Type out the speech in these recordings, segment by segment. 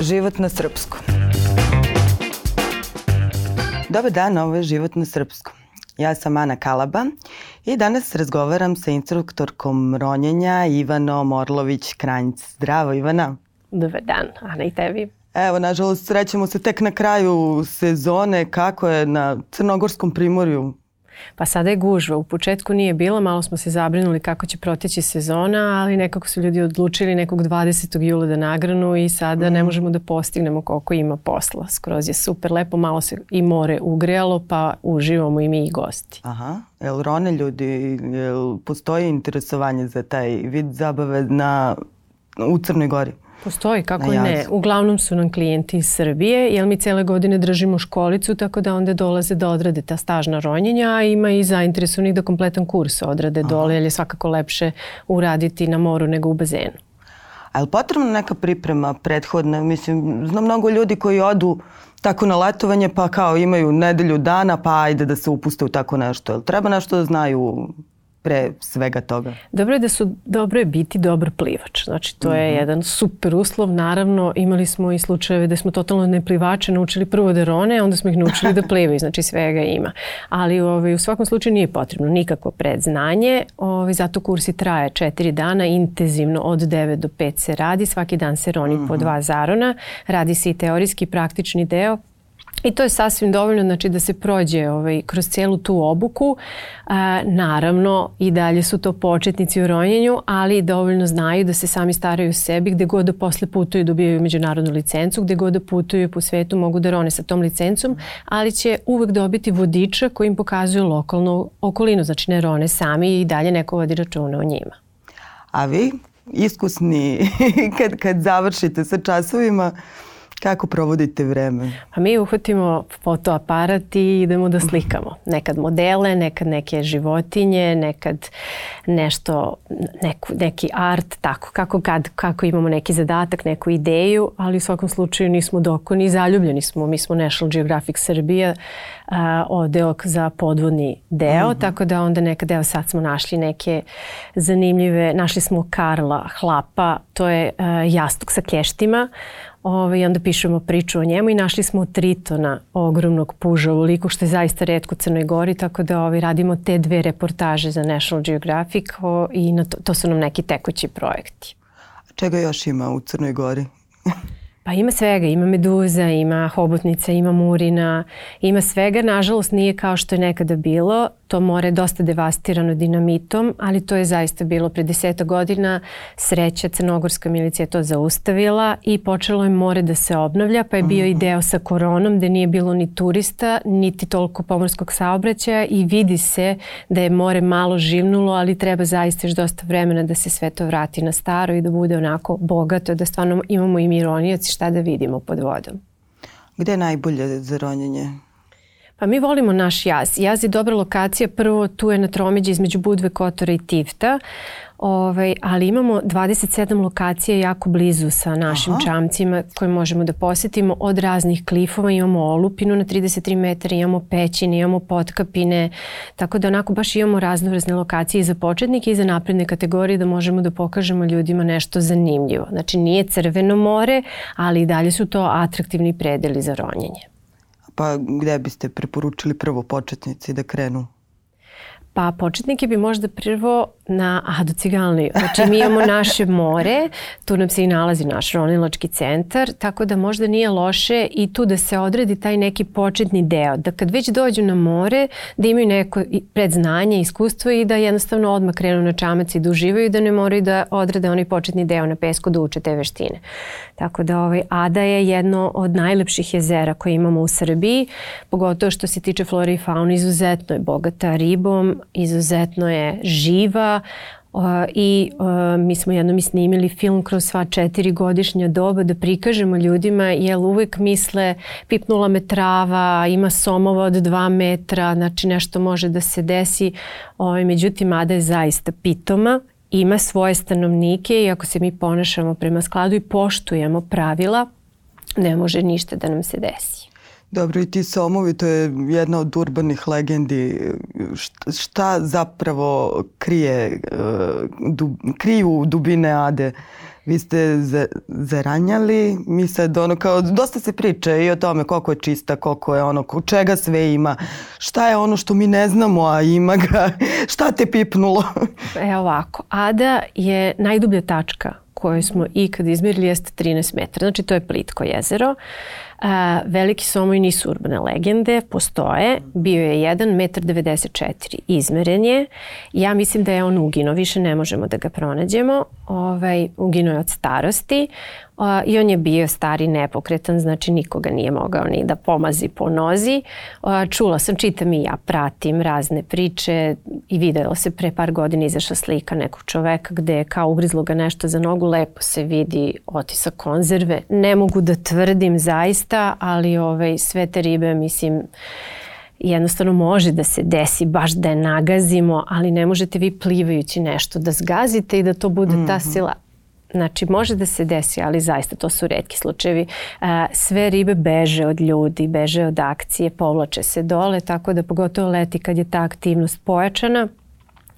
Život na srpskom. Dobar dan, ovo je Život na srpskom. Ja sam Ana Kalaba i danas razgovaram sa instruktorkom ronjenja Ivanom Orlović-Kranjc. Zdravo Ivana. Dobar dan, Ana i tebi. Evo, nažalost, srećemo se tek na kraju sezone kako je na Crnogorskom primorju Pa sada je gužva. U početku nije bila, malo smo se zabrinuli kako će proteći sezona, ali nekako su ljudi odlučili nekog 20. jula da nagranu i sada mm. ne mhm. možemo da postignemo koliko ima posla. Skroz je super lepo, malo se i more ugrijalo, pa uživamo i mi i gosti. Aha, jel rone ljudi, jel postoji interesovanje za taj vid zabave na, u Crnoj Gori? Postoji, kako ne. Uglavnom su nam klijenti iz Srbije, jer mi cele godine držimo školicu, tako da onda dolaze da odrade ta stažna ronjenja, a ima i zainteresovnih da kompletan kurs odrade Aha. dole, jer je svakako lepše uraditi na moru nego u bazenu. A je li potrebna neka priprema prethodna? Mislim, znam mnogo ljudi koji odu tako na letovanje, pa kao imaju nedelju dana, pa ajde da se upuste u tako nešto. Je li treba nešto da znaju pre svega toga. Dobro je da su, dobro je biti dobar plivač. Znači, to mm -hmm. je mhm. jedan super uslov. Naravno, imali smo i slučajeve da smo totalno neplivače naučili prvo da rone, onda smo ih naučili da plivaju. Znači, svega ima. Ali ovaj, u svakom slučaju nije potrebno nikako predznanje. Ovaj, zato kursi traje četiri dana intenzivno. Od 9 do 5 se radi. Svaki dan se roni mm -hmm. po mhm. dva zarona. Radi se i teorijski praktični deo I to je sasvim dovoljno znači, da se prođe ovaj, kroz cijelu tu obuku. E, naravno, i dalje su to početnici u ronjenju, ali dovoljno znaju da se sami staraju sebi gde god da posle putuju dobijaju međunarodnu licencu, gde god da putuju po svetu mogu da rone sa tom licencom, ali će uvek dobiti vodiča koji im pokazuju lokalnu okolinu, znači ne rone sami i dalje neko vodi računa o njima. A vi, iskusni, kad, kad završite sa časovima, Kako provodite vreme? Pa mi uhvatimo fotoaparat i idemo da slikamo. Nekad modele, nekad neke životinje, nekad nešto, neku, neki art, tako. Kako kad, kako imamo neki zadatak, neku ideju, ali u svakom slučaju nismo dokoni, zaljubljeni smo. Mi smo National Geographic Srbija, a, odeok za podvodni deo, mm -hmm. tako da onda nekad, evo sad smo našli neke zanimljive, našli smo Karla Hlapa, to je a, jastuk sa keštima, Ove, ovaj, I onda pišemo priču o njemu i našli smo tritona ogromnog puža u što je zaista redko u Crnoj Gori, tako da ove, ovaj, radimo te dve reportaže za National Geographic o, i na to, to su nam neki tekući projekti. A čega još ima u Crnoj Gori? Pa ima svega, ima meduza, ima hobotnica, ima murina, ima svega. Nažalost nije kao što je nekada bilo to more dosta devastirano dinamitom, ali to je zaista bilo pre deseta godina. Sreća Crnogorska milicija je to zaustavila i počelo je more da se obnavlja, pa je bio i mhm. deo sa koronom gde nije bilo ni turista, niti toliko pomorskog saobraćaja i vidi se da je more malo živnulo, ali treba zaista još dosta vremena da se sve to vrati na staro i da bude onako bogato, da stvarno imamo i mironijac i šta da vidimo pod vodom. Gde je najbolje za ronjenje? Pa mi volimo naš jaz. Jaz je dobra lokacija, prvo tu je na tromeđi između Budve, Kotora i Tifta. Ovaj, ali imamo 27 lokacija jako blizu sa našim Aha. čamcima koje možemo da posetimo od raznih klifova. Imamo olupinu na 33 metara, imamo pećine, imamo potkapine, tako da onako baš imamo raznorazne lokacije i za početnike i za napredne kategorije da možemo da pokažemo ljudima nešto zanimljivo. Znači nije crveno more, ali i dalje su to atraktivni predeli za ronjenje. Pa gde biste preporučili prvo početnici da krenu Pa početnike bi možda prvo na Adocigalniju. Znači mi imamo naše more, tu nam se i nalazi naš ronilački centar, tako da možda nije loše i tu da se odredi taj neki početni deo. Da kad već dođu na more, da imaju neko predznanje, iskustvo i da jednostavno odmah krenu na čamac i da uživaju, da ne moraju da odrede onaj početni deo na pesku da uče te veštine. Tako da ovaj, Ada je jedno od najlepših jezera koje imamo u Srbiji, pogotovo što se tiče flore i faune, izuzetno je bogata ribom, izuzetno je živa uh, i uh, mi smo jednom i snimili film kroz sva četiri godišnja doba da prikažemo ljudima jel uvek misle pipnula me trava, ima somova od dva metra, znači nešto može da se desi, ovaj, međutim Ada je zaista pitoma ima svoje stanovnike i ako se mi ponašamo prema skladu i poštujemo pravila, ne može ništa da nam se desi. Dobro, i ti somovi, to je jedna od urbanih legendi. Šta zapravo krije, eh, du, kriju dubine Ade? Vi ste zaranjali, mi sad ono kao, dosta se priča i o tome koliko je čista, koliko je ono, čega sve ima. Šta je ono što mi ne znamo, a ima ga? Šta te pipnulo? e ovako, Ada je najdublja tačka koju smo ikad izmirili jeste 13 metara. Znači to je plitko jezero. Uh, A, veliki somovi nisu urbane legende, postoje. Bio je 1,94 m, izmeren je. Ja mislim da je on ugino, više ne možemo da ga pronađemo. Ovaj, uginuo je od starosti a, i on je bio stari nepokretan, znači nikoga nije mogao ni da pomazi po nozi. čula sam, čitam i ja, pratim razne priče i videlo se pre par godina izašla slika nekog čoveka gde je kao ugrizlo ga nešto za nogu, lepo se vidi otisak konzerve. Ne mogu da tvrdim zaista, ali ovaj, sve te ribe, mislim, jednostavno može da se desi baš da je nagazimo, ali ne možete vi plivajući nešto da zgazite i da to bude ta mhm. sila. Znači, može da se desi, ali zaista to su redki slučajevi. E, sve ribe beže od ljudi, beže od akcije, povlače se dole, tako da pogotovo leti kad je ta aktivnost pojačana,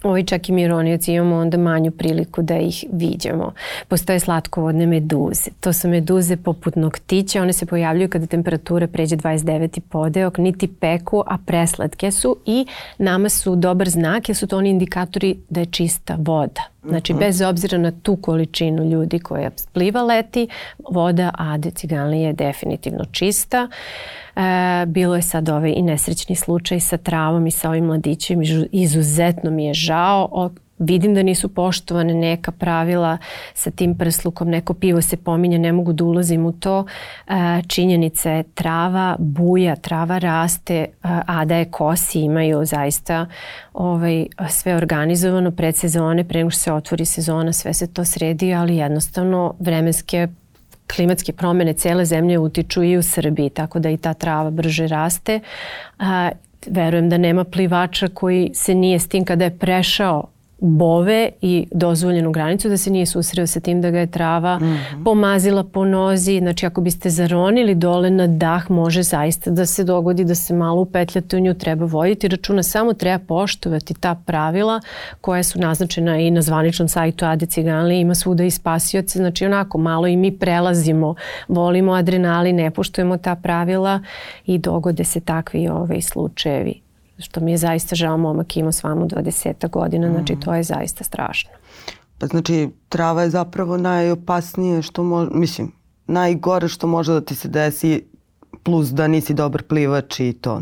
ovi čak i mironioci imamo onda manju priliku da ih viđamo. Postoje slatkovodne meduze. To su meduze poput noktića. One se pojavljuju kada temperatura pređe 29. podeok, niti peku, a preslatke su i nama su dobar znak jer su to oni indikatori da je čista voda. Znači, mhm. bez obzira na tu količinu ljudi koja pliva leti, voda Ade Ciganlije je definitivno čista. Uh, E, bilo je sad ovaj i nesrećni slučaj sa travom i sa ovim mladićem. Izuzetno mi je žao. O, vidim da nisu poštovane neka pravila sa tim prslukom, neko pivo se pominje, ne mogu da ulazim u to. E, činjenica je trava buja, trava raste, e, a da je kosi imaju zaista ovaj, sve organizovano pred sezone, pre nego što se otvori sezona, sve se to sredi, ali jednostavno vremenske klimatske promene cele zemlje utiču i u Srbiji, tako da i ta trava brže raste. A, verujem da nema plivača koji se nije s tim kada je prešao bove i dozvoljenu granicu da se nije susreo sa tim da ga je trava mm -hmm. pomazila po nozi. Znači ako biste zaronili dole na dah može zaista da se dogodi da se malo upetljate u nju. Treba voditi računa, samo treba poštovati ta pravila koja su naznačena i na zvaničnom sajtu Ade Ciganli ima svuda i spasioce. Znači onako malo i mi prelazimo, volimo adrenali, ne poštujemo ta pravila i dogode se takvi ovaj, slučajevi što mi je zaista žao momak ima s vama 20 godina, znači mm. to je zaista strašno. Pa znači trava je zapravo najopasnije što može, mislim, najgore što može da ti se desi plus da nisi dobar plivač i to.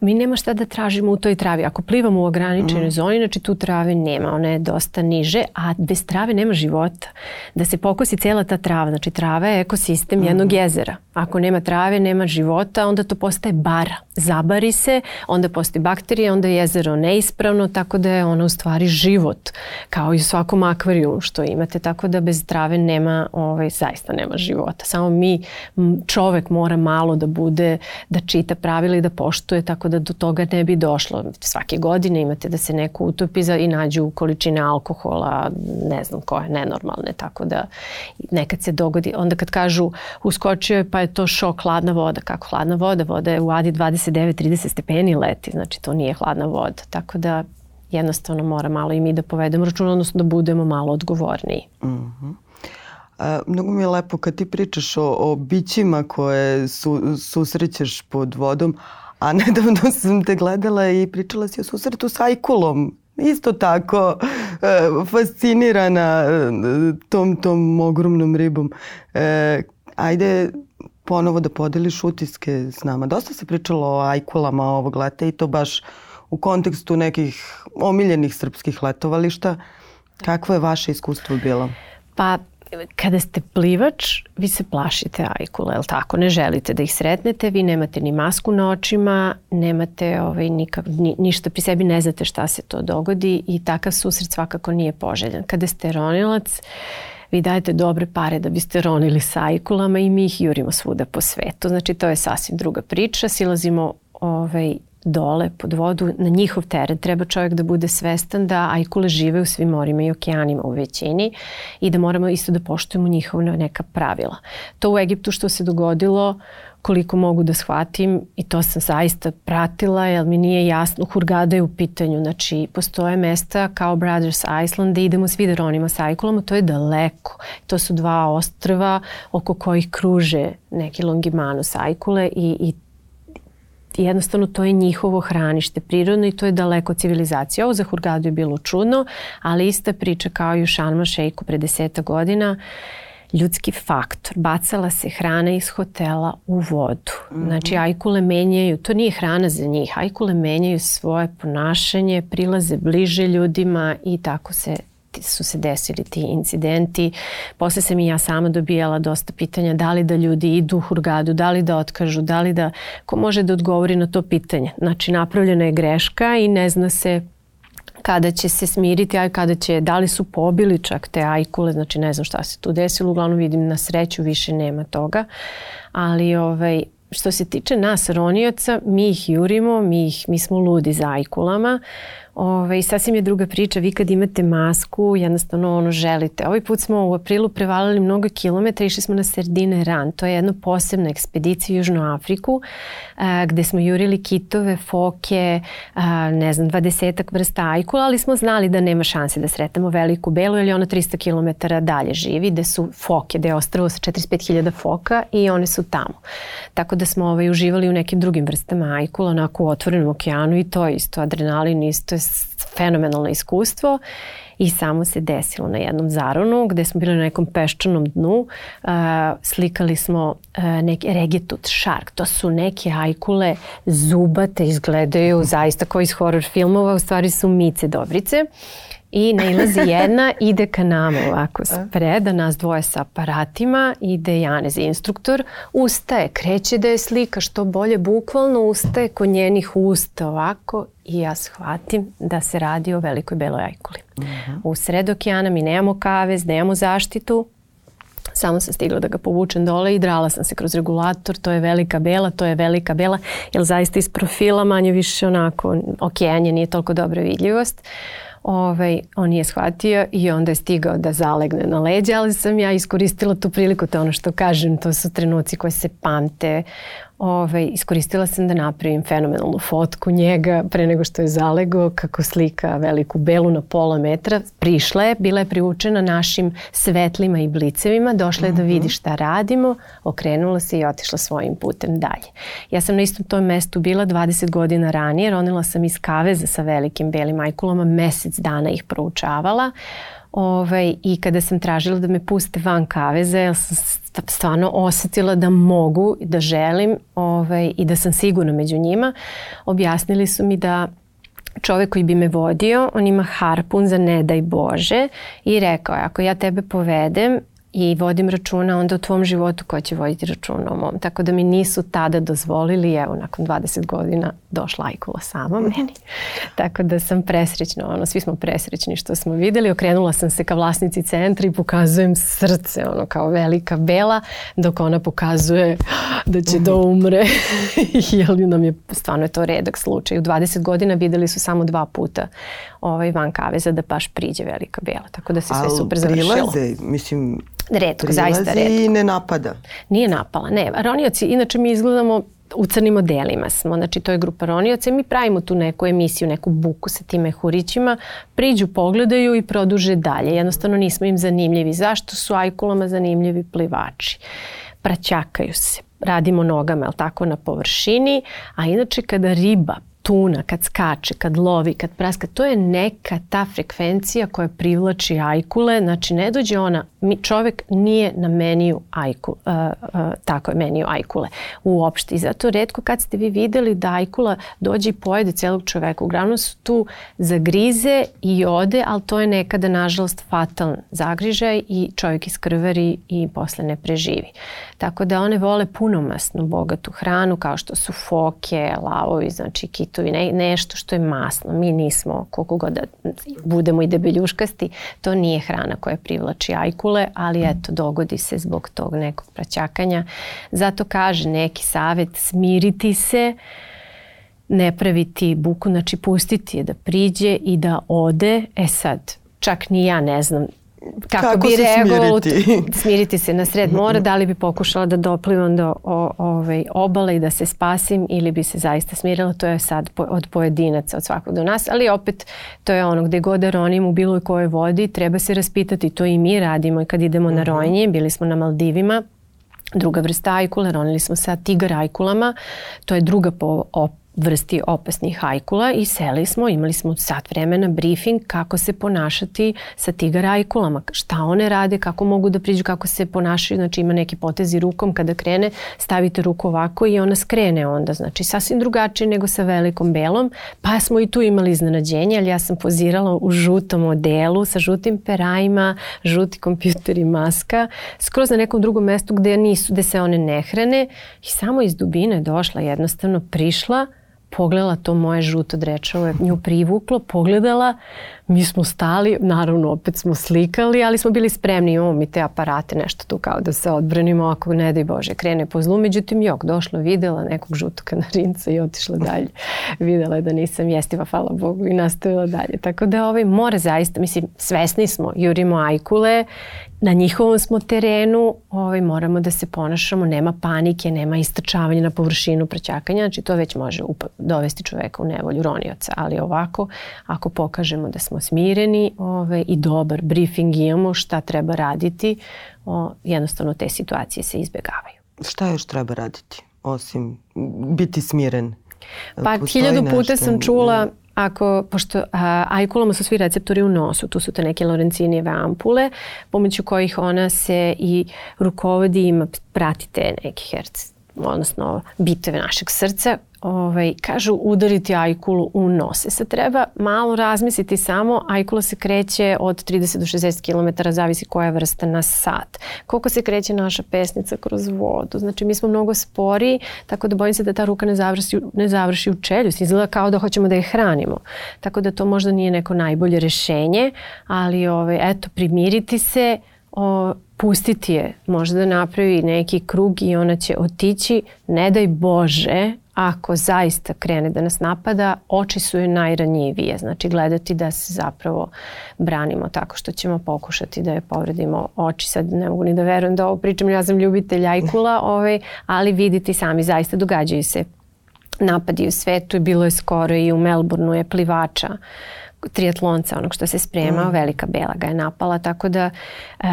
Mi nema šta da tražimo u toj travi. Ako plivamo u ograničenoj mm. zoni, znači tu trave nema, ona je dosta niže, a bez trave nema života. Da se pokosi cela ta trava, znači trava je ekosistem mm. jednog mhm. jezera. Ako nema trave, nema života, onda to postaje bara. Zabari se, onda postoji bakterije, onda je jezero neispravno, tako da je ona u stvari život, kao i u svakom akvarijumu što imate, tako da bez trave nema, ovaj, zaista nema života. Samo mi, čovek mora malo da bude, da čita pravila i da poštuje, tako da do toga ne bi došlo. Svake godine imate da se neko utopi za, i nađu količine alkohola, ne znam koje, nenormalne, tako da nekad se dogodi. Onda kad kažu uskočio je pa je to šok, hladna voda, kako hladna voda, voda je u Adi 29-30 stepeni leti, znači to nije hladna voda, tako da jednostavno mora malo i mi da povedemo račun, odnosno da budemo malo odgovorniji. Mhm. Mm A, mnogo mi je lepo kad ti pričaš o, o bićima koje su, susrećeš pod vodom, a nedavno sam te gledala i pričala si o susretu sa ajkulom. Isto tako e, fascinirana e, tom, tom ogromnom ribom. E, ajde ponovo da podeliš utiske s nama. Dosta se pričalo o ajkulama ovog leta i to baš u kontekstu nekih omiljenih srpskih letovališta. Kakvo je vaše iskustvo bilo? Pa kada ste plivač, vi se plašite ajkula, je li tako? Ne želite da ih sretnete, vi nemate ni masku na očima, nemate ovaj, nikak, ni, ništa pri sebi, ne znate šta se to dogodi i takav susret svakako nije poželjan. Kada ste ronilac, vi dajete dobre pare da biste ronili sa ajkulama i mi ih jurimo svuda po svetu. Znači, to je sasvim druga priča. Silazimo ovaj, dole pod vodu na njihov teret. Treba čovjek da bude svestan da ajkule žive u svim morima i okeanima u većini i da moramo isto da poštujemo njihova neka pravila. To u Egiptu što se dogodilo koliko mogu da shvatim i to sam zaista pratila jer mi nije jasno Hurgada je u pitanju znači postoje mesta kao Brothers Island da idemo s videronima sa ajkulom to je daleko to su dva ostrva oko kojih kruže neki longimanus ajkule i, i jednostavno to je njihovo hranište prirodno i to je daleko civilizacija. Ovo za Hurgadu je bilo čudno, ali ista priča kao i u Sharma Šejku pre deseta godina ljudski faktor. Bacala se hrana iz hotela u vodu. Mm -hmm. Znači, ajkule menjaju, to nije hrana za njih, ajkule menjaju svoje ponašanje, prilaze bliže ljudima i tako se su se desili ti incidenti. Posle sam i ja sama dobijala dosta pitanja da li da ljudi idu u hurgadu, da li da otkažu, da li da... Ko može da odgovori na to pitanje? Znači, napravljena je greška i ne zna se kada će se smiriti, a kada će, da li su pobili čak te ajkule, znači ne znam šta se tu desilo, uglavnom vidim na sreću više nema toga, ali ovaj, što se tiče nas ronioca, mi ih jurimo, mi, ih, mi smo ludi za ajkulama, Ove, I sasvim je druga priča, vi kad imate masku, jednostavno ono želite. Ovaj put smo u aprilu prevalili mnogo kilometra, išli smo na Serdine Ran, to je jedna posebna ekspedicija u Južnu Afriku, a, gde smo jurili kitove, foke, a, ne znam, dvadesetak vrsta ajkula, ali smo znali da nema šanse da sretamo veliku belu, jer je ona 300 km dalje živi, gde su foke, gde je ostravo sa 45.000 foka i one su tamo. Tako da smo ovaj, uživali u nekim drugim vrstama ajkula, onako u otvorenom okeanu i to je isto adrenalin, isto je fenomenalno iskustvo i samo se desilo na jednom zaronu gde smo bili na nekom peščanom dnu. Uh, slikali smo uh, neki regetut shark. To su neke ajkule zubate izgledaju zaista kao iz horror filmova. U stvari su mice dobrice. Uh, I nailazi jedna, ide ka nama ovako spreda, nas dvoje sa aparatima, ide Janez instruktor, ustaje, kreće da je slika što bolje, bukvalno ustaje kod njenih usta ovako i ja shvatim da se radi o velikoj beloj ajkuli. U sred okeana mi nemamo kavez, nemamo zaštitu, samo sam stigla da ga povučem dole i drala sam se kroz regulator, to je velika bela, to je velika bela, jer zaista iz profila manje više onako okeanje, nije toliko dobra vidljivost. Uh, ovaj, on je shvatio i onda je stigao da zalegne na leđa, ali sam ja iskoristila tu priliku, to da ono što kažem, to su trenuci koji se pamte, Ove, ovaj, iskoristila sam da napravim fenomenalnu fotku njega pre nego što je zalego kako slika veliku belu na pola metra. Prišla je, bila je priučena našim svetlima i blicevima, došla je mm -hmm. da mhm. vidi šta radimo, okrenula se i otišla svojim putem dalje. Ja sam na istom tom mestu bila 20 godina ranije, ronila sam iz kaveza sa velikim belim ajkulama, mesec dana ih proučavala. Ovaj, I kada sam tražila da me puste van kaveza, ja sam stvarno osetila da mogu, da želim ovaj, i da sam sigurna među njima, objasnili su mi da čovek koji bi me vodio, on ima harpun za ne daj Bože i rekao je, ako ja tebe povedem, i vodim računa onda o tvom životu koja će voditi računa o mom. Tako da mi nisu tada dozvolili, evo nakon 20 godina došla Ajkula sama mhm. meni. Tako da sam presrećna, ono, svi smo presrećni što smo videli. Okrenula sam se ka vlasnici centra i pokazujem srce, ono kao velika bela, dok ona pokazuje da će da mhm. umre. Jel nam je, stvarno je to redak slučaj. U 20 godina videli su samo dva puta ovaj, van kaveza da baš priđe velika bela. Tako da se sve super završilo. Ali prilaze, mislim, Redko, prilazi zaista redko. i ne napada. Nije napala, ne. Ronioci, inače mi izgledamo u crnim odelima smo, znači to je grupa ronioce, mi pravimo tu neku emisiju, neku buku sa tim mehurićima, priđu, pogledaju i produže dalje. Jednostavno nismo im zanimljivi. Zašto su ajkulama zanimljivi plivači? Praćakaju se, radimo nogama, jel tako, na površini, a inače kada riba tuna, kad skače, kad lovi, kad praska, to je neka ta frekvencija koja privlači ajkule, znači ne dođe ona, mi, čovek nije na meniju ajku, uh, uh, tako je meniju ajkule uopšte i zato redko kad ste vi videli da ajkula dođe i pojede celog čoveka, uglavnom su tu zagrize i ode, ali to je nekada nažalost fatalan zagrižaj i čovjek iskrvari i posle ne preživi. Tako da one vole punomasnu bogatu hranu kao što su foke, lavovi, znači kito testovi, ne, nešto što je masno. Mi nismo, koliko god da budemo i debeljuškasti, to nije hrana koja privlači ajkule, ali eto, dogodi se zbog tog nekog praćakanja. Zato kaže neki savet, smiriti se, ne praviti buku, znači pustiti je da priđe i da ode. E sad, čak ni ja ne znam kako, kako bi reagovao, smiriti? smiriti se na sred mora, da li bi pokušala da doplivam do o, ove, ovaj, obale i da se spasim ili bi se zaista smirila, to je sad po, od pojedinaca, od svakog do nas, ali opet to je ono gde god da ronim u bilo kojoj vodi, treba se raspitati, to i mi radimo i kad idemo mm -hmm. na mhm. ronjenje, bili smo na Maldivima, druga vrsta ajkula, ronili smo sa tigar ajkulama, to je druga po, op, vrsti opasnih ajkula i seli smo, imali smo sat vremena briefing kako se ponašati sa tigar ajkulama, šta one rade, kako mogu da priđu, kako se ponašaju, znači ima neki potezi rukom kada krene, stavite ruku ovako i ona skrene onda, znači sasvim drugačije nego sa velikom belom, pa smo i tu imali iznenađenje, ali ja sam pozirala u žutom odelu, sa žutim perajima, žuti kompjuter i maska, skroz na nekom drugom mestu gde nisu, gde se one ne hrane i samo iz dubine došla jednostavno prišla pogledala to moje žuto drečalo, je nju privuklo, pogledala, mi smo stali, naravno opet smo slikali, ali smo bili spremni, imamo mi te aparate, nešto tu kao da se odbranimo, ako ne daj Bože, krene po zlu, međutim jok, došla, videla nekog žutog kanarinca i otišla dalje. videla je da nisam jestiva, hvala Bogu, i nastavila dalje. Tako da ovaj, mora zaista, mislim, svesni smo, jurimo ajkule na njihovom smo terenu, ovaj, moramo da se ponašamo, nema panike, nema istračavanja na površinu prećakanja, znači to već može dovesti čoveka u nevolju ronioca, ali ovako, ako pokažemo da smo smireni ovaj, i dobar briefing imamo šta treba raditi, o, jednostavno te situacije se izbegavaju. Šta još treba raditi, osim biti smiren? Pa Postoji hiljadu puta nešto... sam čula ako, pošto ajkulama su svi receptori u nosu, tu su te neke Lorencinijeve ampule, pomoću kojih ona se i rukovodi, ima, prati te neki herc odnosno bitove našeg srca ovaj, kažu udariti ajkulu u nose. Sad treba malo razmisliti samo, ajkula se kreće od 30 do 60 km, zavisi koja vrsta na sat. Koliko se kreće naša pesnica kroz vodu. Znači mi smo mnogo spori, tako da bojim se da ta ruka ne završi, ne završi u čeljust. Izgleda kao da hoćemo da je hranimo. Tako da to možda nije neko najbolje rešenje, ali ovaj, eto, primiriti se, o, pustiti je, možda napravi neki krug i ona će otići, ne daj Bože, ako zaista krene da nas napada, oči su joj najranjivije. Znači gledati da se zapravo branimo tako što ćemo pokušati da je povredimo oči. Sad ne mogu ni da verujem da ovo pričam, ja sam ljubitelj ajkula, ovaj, ali vidite sami, zaista događaju se napadi u svetu i bilo je skoro i u Melbourneu je plivača triatlonca, onog što se spremao, mm. velika bela ga je napala, tako da e,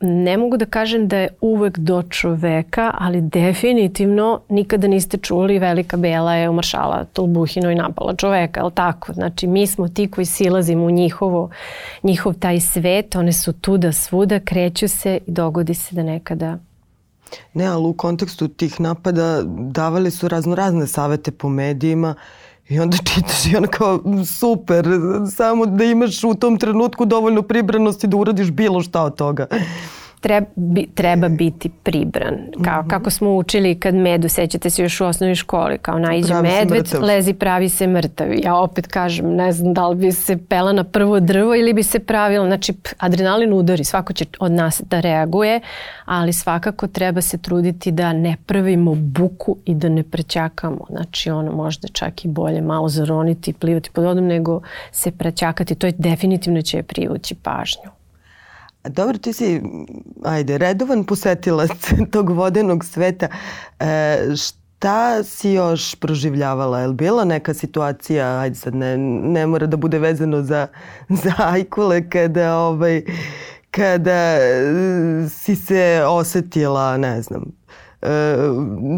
ne mogu da kažem da je uvek do čoveka, ali definitivno nikada niste čuli velika bela je umaršala Tulbuhinu i napala čoveka, je tako? Znači mi smo ti koji silazimo u njihovo, njihov taj svet, one su tu da svuda, kreću se i dogodi se da nekada Ne, ali u kontekstu tih napada davali su razno razne savete po medijima. Uh, I onda čitaš i ono kao mm, super, samo da imaš u tom trenutku dovoljno pribranosti da uradiš bilo šta od toga treba, bi, treba biti pribran. Kao, mm -hmm. Kako smo učili kad medu, sećate se još u osnovnoj školi, kao najđe da, medved, lezi pravi se mrtav. Ja opet kažem, ne znam da li bi se pela na prvo drvo ili bi se pravila. Znači, adrenalin udari, svako će od nas da reaguje, ali svakako treba se truditi da ne pravimo buku i da ne prećakamo. Znači, ono možda čak i bolje malo zaroniti i plivati pod vodom nego se prećakati. To je definitivno će privući pažnju. Dobro, ti si, ajde, redovan posetilac tog vodenog sveta. E, šta si još proživljavala? Je li bila neka situacija, ajde sad ne, ne mora da bude vezano za, za ajkule, kada, ovaj, kada si se osetila, ne znam, e,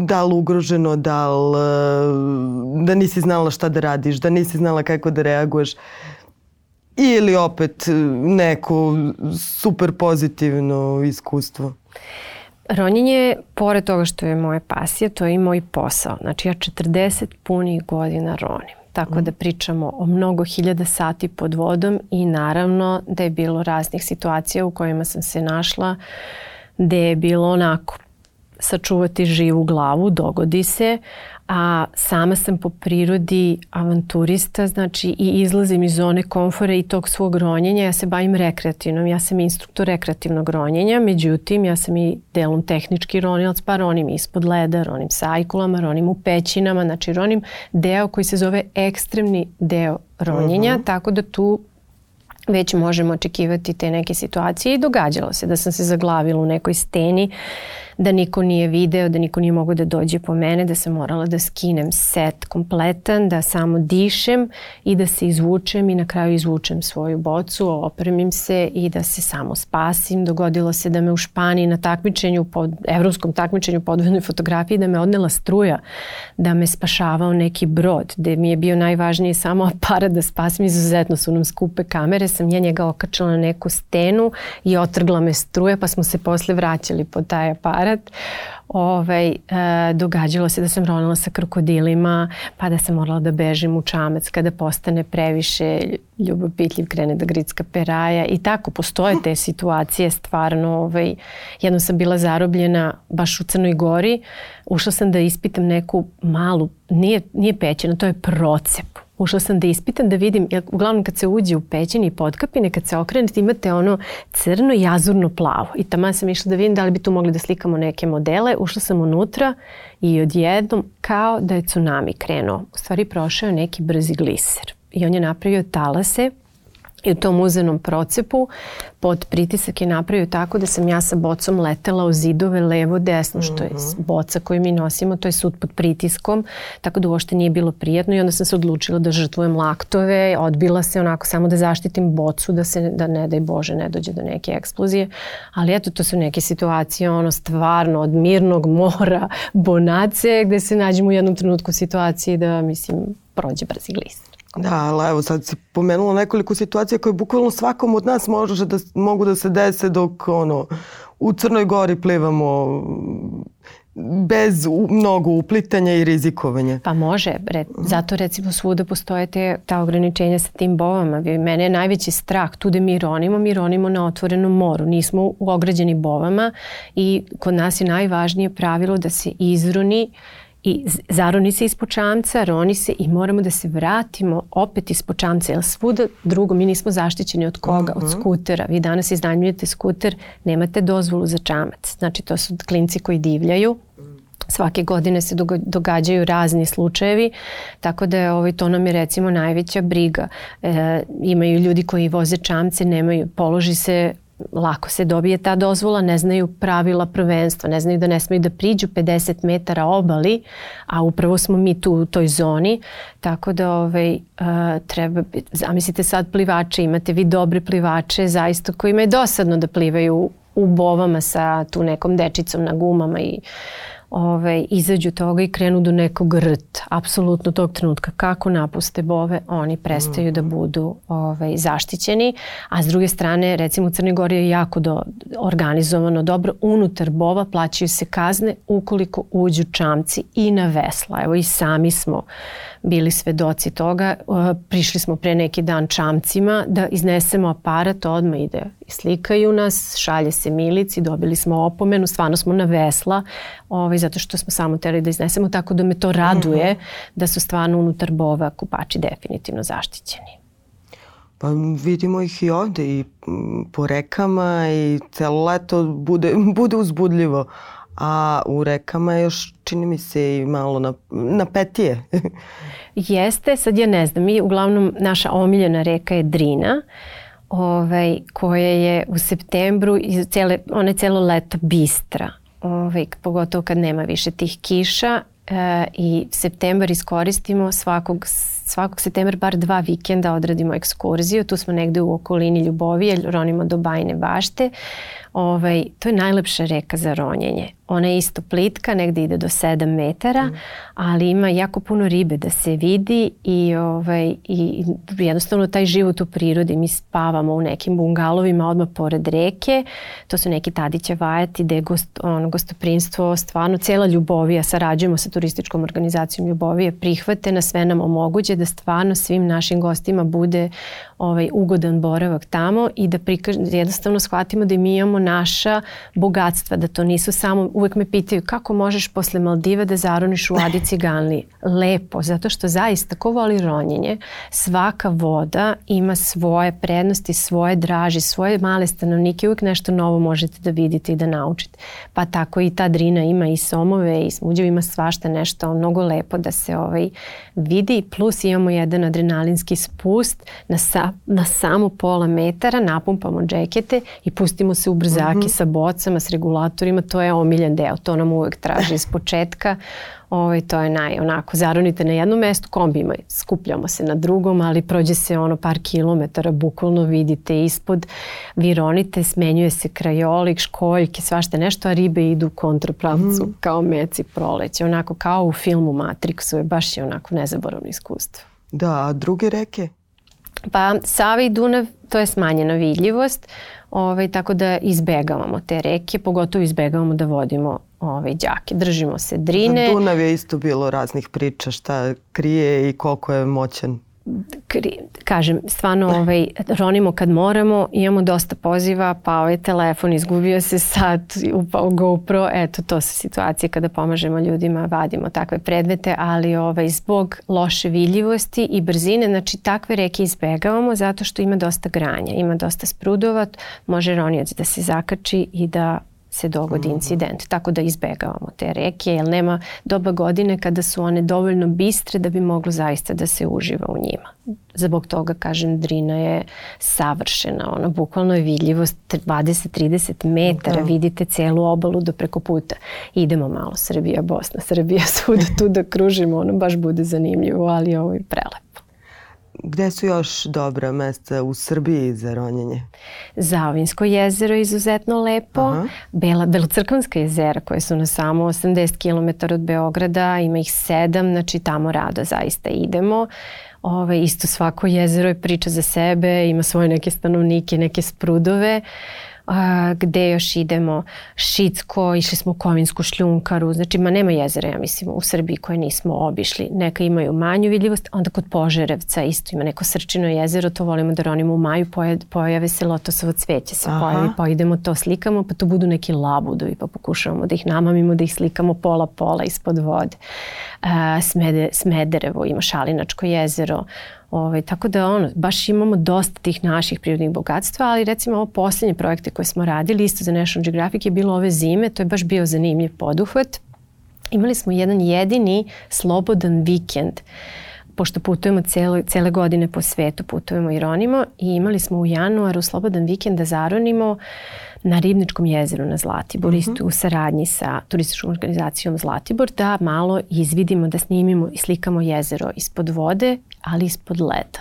da li ugroženo, da li e, da nisi znala šta da radiš, da nisi znala kako da reaguješ. Ili opet e, neko super pozitivno iskustvo? Ronjenje, pored toga što je moje pasija, to je i moj posao. Znači ja 40 punih godina ronim. Tako da mhm. pričamo o mnogo hiljada sati pod vodom i naravno da je bilo raznih situacija u kojima sam se našla gde je bilo onako sačuvati živu glavu, dogodi se, a sama sam po prirodi avanturista, znači i izlazim iz zone komfora i tog svog ronjenja, ja se bavim rekreativnom, ja sam instruktor rekreativnog ronjenja, međutim ja sam i delom tehnički ronilac, pa ronim ispod leda, ronim sa ajkulama, ronim u pećinama, znači ronim deo koji se zove ekstremni deo ronjenja, uh mhm. -huh. tako da tu već možemo očekivati te neke situacije i događalo se da sam se zaglavila u nekoj steni uh, da niko nije video, da niko nije mogao da dođe po mene, da sam morala da skinem set kompletan, da samo dišem i da se izvučem i na kraju izvučem svoju bocu, opremim se i da se samo spasim. Dogodilo se da me u Španiji na takmičenju, pod, evropskom takmičenju podvodnoj fotografiji, da me odnela struja, da me spašavao neki brod, gde mi je bio najvažnije samo aparat da spasim, izuzetno su nam skupe kamere, sam ja njega okačila na neku stenu i otrgla me struja, pa smo se posle vraćali po taj aparat aparat, ovaj, e, događalo se da sam ronila sa krokodilima, pa da sam morala da bežim u čamac kada postane previše ljubopitljiv, krene da gricka peraja i tako postoje te situacije stvarno. Ovaj, jednom sam bila zarobljena baš u Crnoj Gori, ušla sam da ispitam neku malu, nije, nije pećena, to je procep ušla sam da ispitam da vidim, jer uglavnom kad se uđe u pećine i podkapine, kad se okrenete da imate ono crno jazurno, plavo. I tamo sam išla da vidim da li bi tu mogli da slikamo neke modele. Ušla sam unutra i odjednom kao da je tsunami krenuo. U stvari prošao neki brzi gliser i on je napravio talase i u tom muzejnom procepu pod pritisak je napravio tako da sam ja sa bocom letela u zidove levo desno što je mhm. boca koju mi nosimo to je sud pod pritiskom tako da uopšte nije bilo prijetno i onda sam se odlučila da žrtvujem laktove odbila se onako samo da zaštitim bocu da se da ne daj bože ne dođe do neke eksplozije ali eto to su neke situacije ono stvarno od mirnog mora bonace gde se nađemo u jednom trenutku u situaciji da mislim prođe brzi glist Da, ali evo sad si pomenula nekoliko situacija koje bukvalno svakom od nas može da, mogu da se dese dok ono, u Crnoj Gori plivamo bez u, mnogo uplitanja i rizikovanja. Pa može, re, zato recimo svuda postoje te, ta ograničenja sa tim bovama. Mene je najveći strah tu da mi ronimo, mi ronimo na otvorenom moru, nismo u ograđeni bovama i kod nas je najvažnije pravilo da se izruni i zaroni se ispod čamca, roni se i moramo da se vratimo opet ispod čamca, jer svuda drugo mi nismo zaštićeni od koga, od mhm. skutera. Vi danas iznajmljujete skuter, nemate dozvolu za čamac. Znači to su klinci koji divljaju, Svake godine se događaju razni slučajevi, tako da je ovaj, to nam je recimo najveća briga. E, imaju ljudi koji voze čamce, nemaju, položi se lako se dobije ta dozvola, ne znaju pravila prvenstva, ne znaju da ne smiju da priđu 50 metara obali, a upravo smo mi tu u toj zoni, tako da ovaj, uh, treba, zamislite sad plivače, imate vi dobre plivače zaista kojima je dosadno da plivaju u bovama sa tu nekom dečicom na gumama i uh, ove, ovaj, izađu toga i krenu do nekog rt, apsolutno tog trenutka. Kako napuste bove, oni prestaju da mhm. budu ove, ovaj, zaštićeni, a s druge strane, recimo u Crnoj Gori je jako do, organizovano dobro, unutar bova plaćaju se kazne ukoliko uđu čamci i na vesla. Evo i sami smo bili svedoci toga. E, prišli smo pre neki dan čamcima da iznesemo aparat, odmah ide. Slikaju nas, šalje se milici, dobili smo opomenu, stvarno smo na vesla, ovaj, zato što smo samo teli da iznesemo, tako da me to raduje mm -hmm. da su stvarno unutar bova kupači definitivno zaštićeni. Pa vidimo ih i ovde i po rekama i celo leto bude, bude uzbudljivo. Uh, a u rekama još čini mi se i malo na, na petije. Jeste, sad ja ne znam, mi uglavnom naša omiljena reka je Drina ovaj, koja je u septembru i cele, ona je celo leto bistra, ovaj, pogotovo kad nema više tih kiša e, i septembar iskoristimo svakog, svakog septembar bar dva vikenda odradimo ekskurziju, tu smo negde u okolini Ljubovije, ronimo do Bajne bašte, ovaj, to je najlepša reka za ronjenje. Ona je isto plitka, negde ide do 7 metara, mm. ali ima jako puno ribe da se vidi i, ovaj, i jednostavno taj život u prirodi. Mi spavamo u nekim bungalovima odmah pored reke, to su neki Tadića vajati gde je gost, ono, gostoprinstvo, stvarno cela Ljubovija, sarađujemo sa turističkom organizacijom Ljubovije, prihvate na sve nam omoguće da stvarno svim našim gostima bude ovaj, ugodan boravak tamo i da prikaž, jednostavno shvatimo da mi imamo naša bogatstva, da to nisu samo, uvek me pitaju kako možeš posle Maldive da zaroniš u Adi Ciganli. Lepo, zato što zaista ko voli ronjenje, svaka voda ima svoje prednosti, svoje draži, svoje male stanovnike, uvek nešto novo možete da vidite i da naučite. Pa tako i ta drina ima i somove i smuđevi, ima svašta nešto mnogo lepo da se ovaj vidi, plus imamo jedan adrenalinski spust na, sa, na samo pola metara, napumpamo džekete i pustimo se u dizaki mm -hmm. sa bocama, s regulatorima, to je omiljen deo, to nam uvek traži iz početka. Ovaj, to je naj, onako, zaronite na jednom mestu kombima, skupljamo se na drugom, ali prođe se ono par kilometara, bukvalno vidite ispod, vironite, ronite, smenjuje se krajolik, školjke, svašta nešto, a ribe idu u kontrapravcu, mm. kao meci proleće, onako kao u filmu Matrixu, je baš je onako nezaboravno iskustvo. Da, a druge reke? Pa Sava i Dunav, to je smanjena vidljivost. Uh, ovaj, tako da izbegavamo te reke, pogotovo izbegavamo da vodimo ovaj, đake. Držimo se Drine. Dunav je isto bilo raznih priča šta krije i koliko je moćan kri, kažem, stvarno ovaj, ronimo kad moramo, imamo dosta poziva, pa je telefon, izgubio se sad, upao GoPro, eto to su situacije kada pomažemo ljudima, vadimo takve predmete, ali ovaj, zbog loše vidljivosti i brzine, znači takve reke izbegavamo zato što ima dosta granja, ima dosta sprudova, može ronioc da se zakači i da se dogodi mhm. incident, tako da izbegavamo te reke, jer nema doba godine kada su one dovoljno bistre da bi moglo zaista da se uživa u njima. Zbog toga, kažem, Drina je savršena, ona bukvalno je vidljivost 20-30 metara, da. vidite celu obalu do preko puta. Idemo malo Srbija, Bosna, Srbija, svuda tu da kružimo, ono baš bude zanimljivo, ali ovo je prelepo. Gde su još dobra mesta u Srbiji za ronjenje? Zaovinsko jezero je izuzetno lepo. Aha. Bela, Belocrkvanska jezera koje su na samo 80 km od Beograda, ima ih sedam, znači tamo rado zaista idemo. Ove, isto svako jezero je priča za sebe, ima svoje neke stanovnike, neke sprudove. Uh, gde još idemo, Šicko, išli smo u Kovinsku šljunkaru, znači ma nema jezera, ja mislim, u Srbiji koje nismo obišli, neka imaju manju vidljivost, onda kod Požerevca isto ima neko srčino jezero, to volimo da ronimo u maju, pojave se lotosovo cveće se Aha. pojavi, pa idemo to slikamo, pa tu budu neki labudovi, pa pokušavamo da ih namamimo, da ih slikamo pola-pola ispod vode. Uh, Smede, Smederevo ima Šalinačko jezero, Ovaj, tako da ono, baš imamo dosta tih naših prirodnih bogatstva, ali recimo ovo posljednje projekte koje smo radili, isto za National Geographic je bilo ove zime, to je baš bio zanimljiv poduhvat. Imali smo jedan jedini slobodan vikend pošto putujemo celo, cele godine po svetu, putujemo i ronimo i imali smo u januaru slobodan vikend da zaronimo na Ribničkom jezeru na Zlatiboru, uh mhm. -huh. u saradnji sa turističkom organizacijom Zlatibor, da malo izvidimo, da snimimo i slikamo jezero ispod vode ali ispod leda.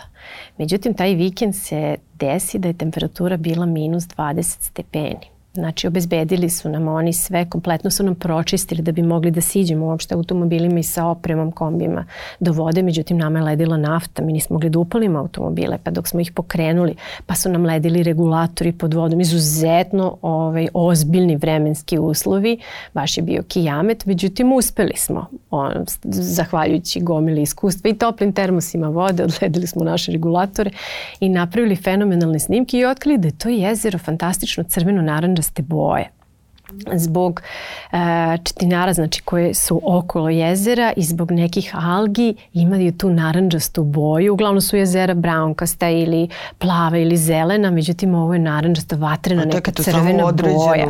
Međutim, taj vikend se desi da je temperatura bila minus 20 stepeni. Znači, obezbedili su nam oni sve, kompletno su nam pročistili da bi mogli da siđemo uopšte automobilima i sa opremom kombima do vode, međutim nama je ledila nafta, mi nismo mogli da upalimo automobile, pa dok smo ih pokrenuli, pa su nam ledili regulatori pod vodom, izuzetno ovaj, ozbiljni vremenski uslovi, baš je bio kijamet, međutim uspeli smo, on, zahvaljujući gomili iskustva i toplim termosima vode, odledili smo naše regulatore i napravili fenomenalne snimke i otkrili da je to jezero fantastično crveno naranja the boy zbog e, četinara znači, koje su okolo jezera i zbog nekih algi imaju tu naranđastu boju. Uglavnom su jezera braunkasta ili plava ili zelena, međutim ovo je naranđasta vatrena, A, neka crvena boja.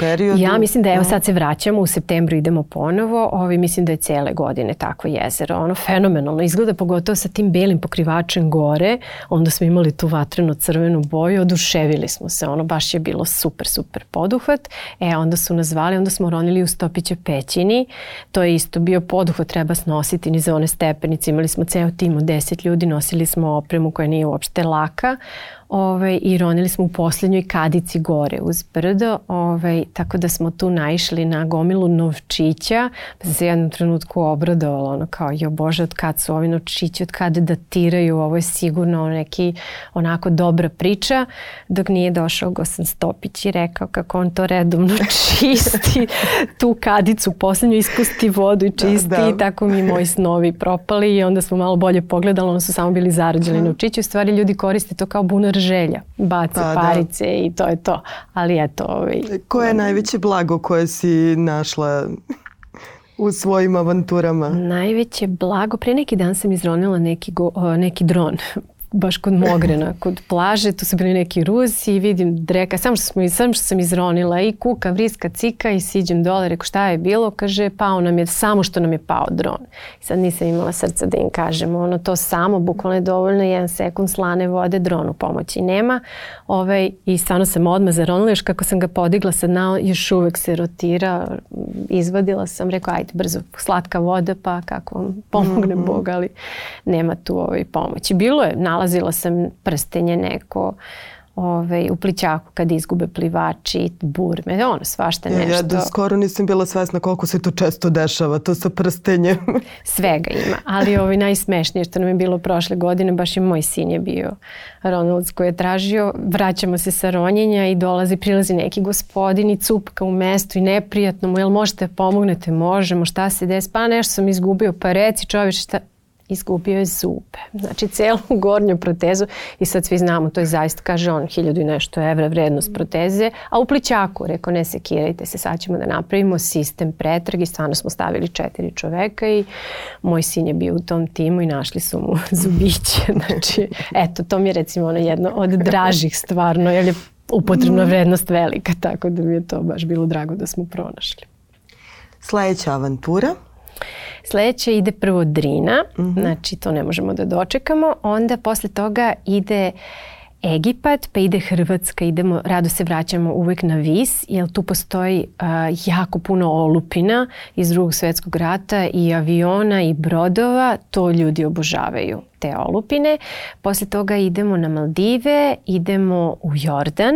Periodu, ja mislim da evo sad se vraćamo, u septembru idemo ponovo, ovi mislim da je cele godine tako jezero. Ono fenomenalno izgleda, pogotovo sa tim belim pokrivačem gore, onda smo imali tu vatreno crvenu boju, oduševili smo se, ono baš je bilo super, super poduhvat E, onda su nas zvali, onda smo ronili u Stopiće pećini. To je isto bio poduhvat, treba snositi ni za one stepenice. Imali smo ceo tim od 10 ljudi, nosili smo opremu koja nije uopšte laka. Ove, ovaj, I ronili smo u posljednjoj kadici gore uz brdo, ovaj, tako da smo tu naišli na gomilu novčića. Pa se jednom trenutku obradovala, ono kao, jo bože, od kad su ovi novčići, od kad datiraju, ovo je sigurno neki onako dobra priča, dok nije došao Gosan Stopić i rekao kako on to redovno čisti, tu kadicu posljednju ispusti vodu i da, čisti da, da. i tako mi moji snovi propali i onda smo malo bolje pogledali, ono su samo bili zarađeni novčići, u stvari ljudi koriste to kao bunar želja. Baci pa, parice da. i to je to. Ali eto. Ovaj, Koje je ovaj. najveće blago koje si našla u svojim avanturama? Najveće blago. Pre neki dan sam izronila neki, go, neki dron baš kod Mogrena, kod plaže, tu su bili neki Rusi i vidim dreka, samo što, smo, sam što sam izronila i kuka, vriska, cika i siđem dole, reko šta je bilo, kaže pao nam je, samo što nam je pao dron. I sad nisam imala srca da im kažem, ono to samo, bukvalno je dovoljno jedan sekund slane vode, dronu pomoći nema. Ovaj, I stvarno sam odmah zaronila, još kako sam ga podigla sad dna, još uvek se rotira, izvadila sam, reko, ajde brzo, slatka voda pa kako vam pomogne mm -hmm. Bog, ali nema tu ovaj pomoći. Bilo je, nalazila nalazila sam prstenje neko ovaj, u plićaku kad izgube plivači, burme, ono, svašta e, nešto. Ja, ja do skoro nisam bila svesna koliko se to često dešava, to sa prstenjem. Svega ima, ali ovaj najsmešnije što nam je bilo prošle godine, baš i moj sin je bio Ronalds koji je tražio, vraćamo se sa ronjenja i dolazi, prilazi neki gospodin i cupka u mestu i neprijatno mu, jel možete da pomognete, možemo, šta se desi, pa nešto sam izgubio, pa reci čovječe šta, izgubio je zube. Znači celu gornju protezu i sad svi znamo, to je zaista, kaže on, hiljadu i nešto evra vrednost proteze, a u plićaku, rekao, ne sekirajte se, sad ćemo da napravimo sistem pretrag i stvarno smo stavili četiri čoveka i moj sin je bio u tom timu i našli su mu zubiće. Znači, eto, to mi je recimo ono jedno od dražih stvarno, jer je upotrebna mhm. vrednost velika, tako da mi je to baš bilo drago da smo pronašli. Sledeća avantura – Sledeće ide prvo Drina, mm -hmm. znači to ne možemo da dočekamo. Onda posle toga ide Egipat, pa ide Hrvatska, idemo, rado se vraćamo uvek na Vis, jer tu postoji uh, jako puno olupina iz drugog svetskog rata i aviona i brodova, to ljudi obožavaju, te olupine. Posle toga idemo na Maldive, idemo u Jordan,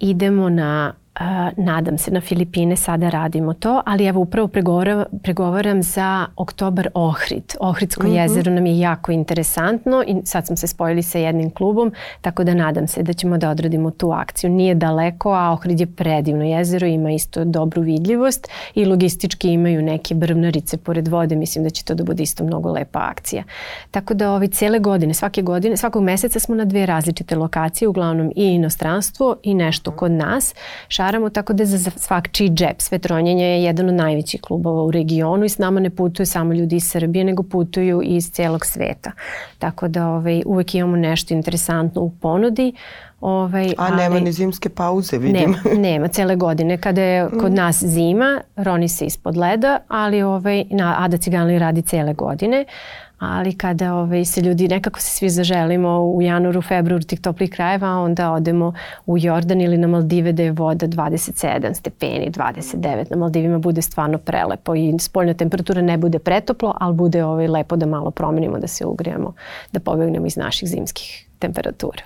idemo na Eh, nadam se, na Filipine sada radimo to, ali evo upravo pregovaram, pregovaram za oktobar Ohrid. Ohridsko uh mhm. -huh. jezero nam je jako interesantno i sad smo se spojili sa jednim klubom, tako da nadam se da ćemo da odradimo tu akciju. Nije daleko, a Ohrid je predivno jezero, ima isto dobru vidljivost i logistički imaju neke brvnarice pored vode, mislim da će to da bude isto mnogo lepa akcija. Tako da ovi cele godine, svake godine, svakog meseca smo na dve različite lokacije, uglavnom i inostranstvo i nešto kod nas. Šar staramo tako da je za svakčiji džep. Svetronjenje je jedan od najvećih klubova u regionu i s nama ne putuju samo ljudi iz Srbije, nego putuju iz celog sveta. Tako da ovaj, uvek imamo nešto interesantno u ponudi. Ovaj, A nema ni zimske pauze, vidim. Nema, nema, cele godine. Kada je kod mm. nas zima, roni se ispod leda, ali ovaj, na, Ada Ciganli radi cele godine ali kada ovaj, se ljudi, nekako se svi zaželimo u januaru, februaru tih toplih krajeva, onda odemo u Jordan ili na Maldive da je voda 27 stepeni, 29. Na Maldivima bude stvarno prelepo i spoljna temperatura ne bude pretoplo, ali bude ovaj, lepo da malo promenimo, da se ugrijemo, da pobegnemo iz naših zimskih temperatura.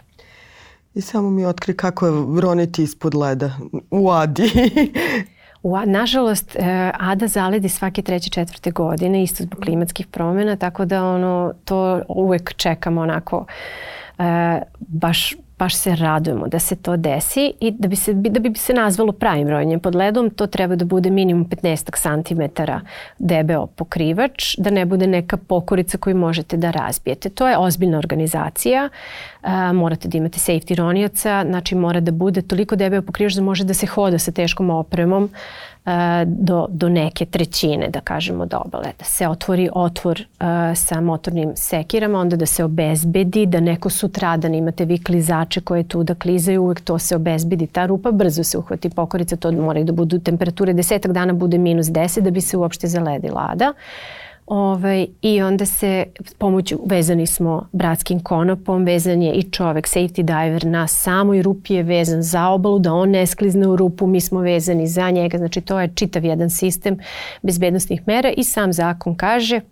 I samo mi otkri kako je roniti ispod leda u Adi. U, nažalost, e, Ada zaledi svake treće, četvrte godine, isto zbog klimatskih promjena, tako da ono, to uvek čekamo onako e, baš baš se radujemo da se to desi i da bi se, da bi se nazvalo pravim rojenjem pod ledom, to treba da bude minimum 15 cm debeo pokrivač, da ne bude neka pokorica koju možete da razbijete. To je ozbiljna organizacija, a, morate da imate safety ronioca, znači mora da bude toliko debeo pokrivač da može da se hoda sa teškom opremom, E, do, do neke trećine, da kažemo, do da obale. Da se otvori otvor e, sa motornim sekirama, onda da se obezbedi da neko sutradan imate vi klizače koje tu da klizaju, uvek to se obezbedi. Ta rupa brzo se uhvati pokorica, to moraju da budu temperature desetak dana bude minus 10 da bi se uopšte zaledila Da? Uh, Ovaj, I onda se pomoću, vezani smo bratskim konopom, vezan je i čovek, safety diver na samoj rupi je vezan za obalu, da on ne sklizne u rupu, mi smo vezani za njega, znači to je čitav jedan sistem bezbednostnih mera i sam zakon kaže –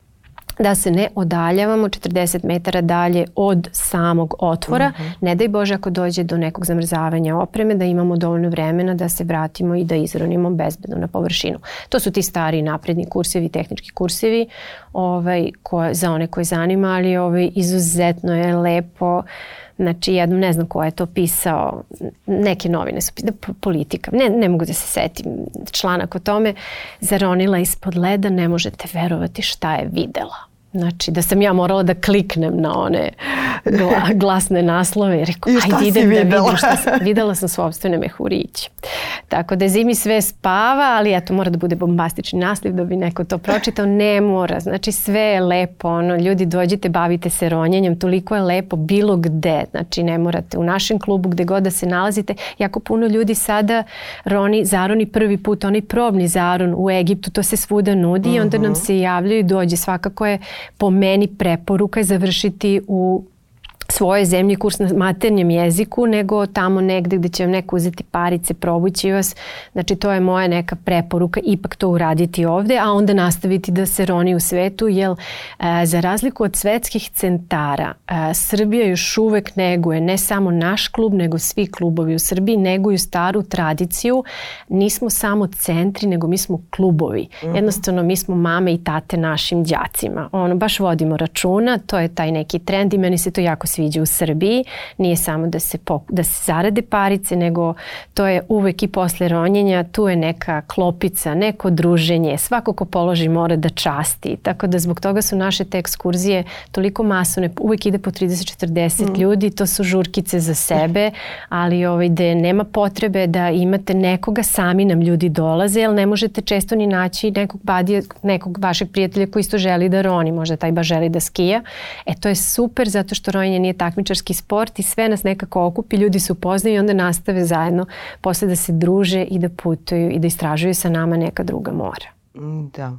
da se ne odaljavamo 40 metara dalje od samog otvora. Uh mhm. -huh. Ne daj Bože ako dođe do nekog zamrzavanja opreme da imamo dovoljno vremena da se vratimo i da izronimo bezbedno na površinu. To su ti stari napredni kursevi, tehnički kursevi ovaj, ko, za one koje zanima, ali ovaj, izuzetno je lepo Znači, jednom ne znam ko je to pisao, neke novine su da, pisao, politika, ne, ne mogu da se setim članak o tome, zaronila ispod leda, ne možete verovati šta je videla Znači da sam ja morala da kliknem na one glasne naslove i rekao, I ajde idem videla? da vidim šta sam. Videla sam sobstvene mehuriće. Tako da zimi sve spava, ali eto mora da bude bombastični naslov da bi neko to pročitao. Ne mora, znači sve je lepo. Ono, ljudi dođite, bavite se ronjenjem, toliko je lepo bilo gde. Znači ne morate u našem klubu gde god da se nalazite. Jako puno ljudi sada roni, zaroni prvi put, onaj probni zaron u Egiptu, to se svuda nudi uh -huh. i onda nam mhm. se javljaju i dođe. Svakako je po meni preporuka je završiti u svoje zemlji kurs na maternjem jeziku, nego tamo negde gde će vam neko uzeti parice, probući vas. Znači to je moja neka preporuka, ipak to uraditi ovde, a onda nastaviti da se roni u svetu, jer e, za razliku od svetskih centara, e, Srbija još uvek neguje ne samo naš klub, nego svi klubovi u Srbiji, neguju staru tradiciju. Nismo samo centri, nego mi smo klubovi. Mm -hmm. Jednostavno mi smo mame i tate našim đacima. Ono, baš vodimo računa, to je taj neki trend i meni se to jako sviđa sviđa u Srbiji. Nije samo da se, pok, da se zarade parice, nego to je uvek i posle ronjenja, tu je neka klopica, neko druženje, svako ko položi mora da časti. Tako da zbog toga su naše te ekskurzije toliko masovne, uvek ide po 30-40 mm. ljudi, to su žurkice za sebe, ali ovaj, gde nema potrebe da imate nekoga, sami nam ljudi dolaze, jer ne možete često ni naći nekog, badija, nekog vašeg prijatelja koji isto želi da roni, možda taj baš želi da skija. E to je super zato što ronjenje nije nije takmičarski sport i sve nas nekako okupi, ljudi se upoznaju i onda nastave zajedno posle da se druže i da putuju i da istražuju sa nama neka druga mora. Da.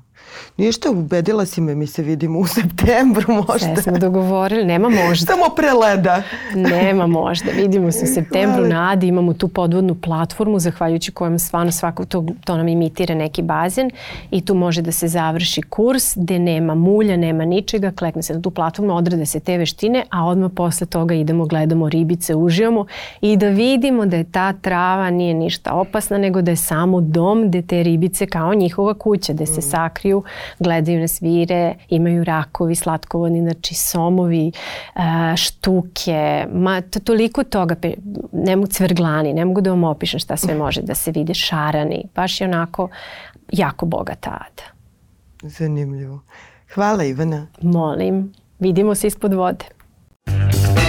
Ništa, ubedila si me, mi se vidimo u septembru možda. Sve smo dogovorili, nema možda. Samo preleda. nema možda, vidimo se u septembru Hvala. na imamo tu podvodnu platformu zahvaljujući kojem stvarno svako to, to nam imitira neki bazen i tu može da se završi kurs gde nema mulja, nema ničega, klekne se na tu platformu, odrade se te veštine, a odmah posle toga idemo, gledamo ribice, uživamo i da vidimo da je ta trava nije ništa opasna, nego da je samo dom gde te ribice kao njihova kuća, gde se sakriju demografiju, gledaju na svire, imaju rakovi, slatkovodni, znači somovi, e, štuke, ma to, toliko toga, ne mogu cvrglani, ne mogu da vam opišem šta sve može da se vidi, šarani, baš je onako jako bogata ada. Zanimljivo. Hvala Ivana. Molim, vidimo se ispod vode.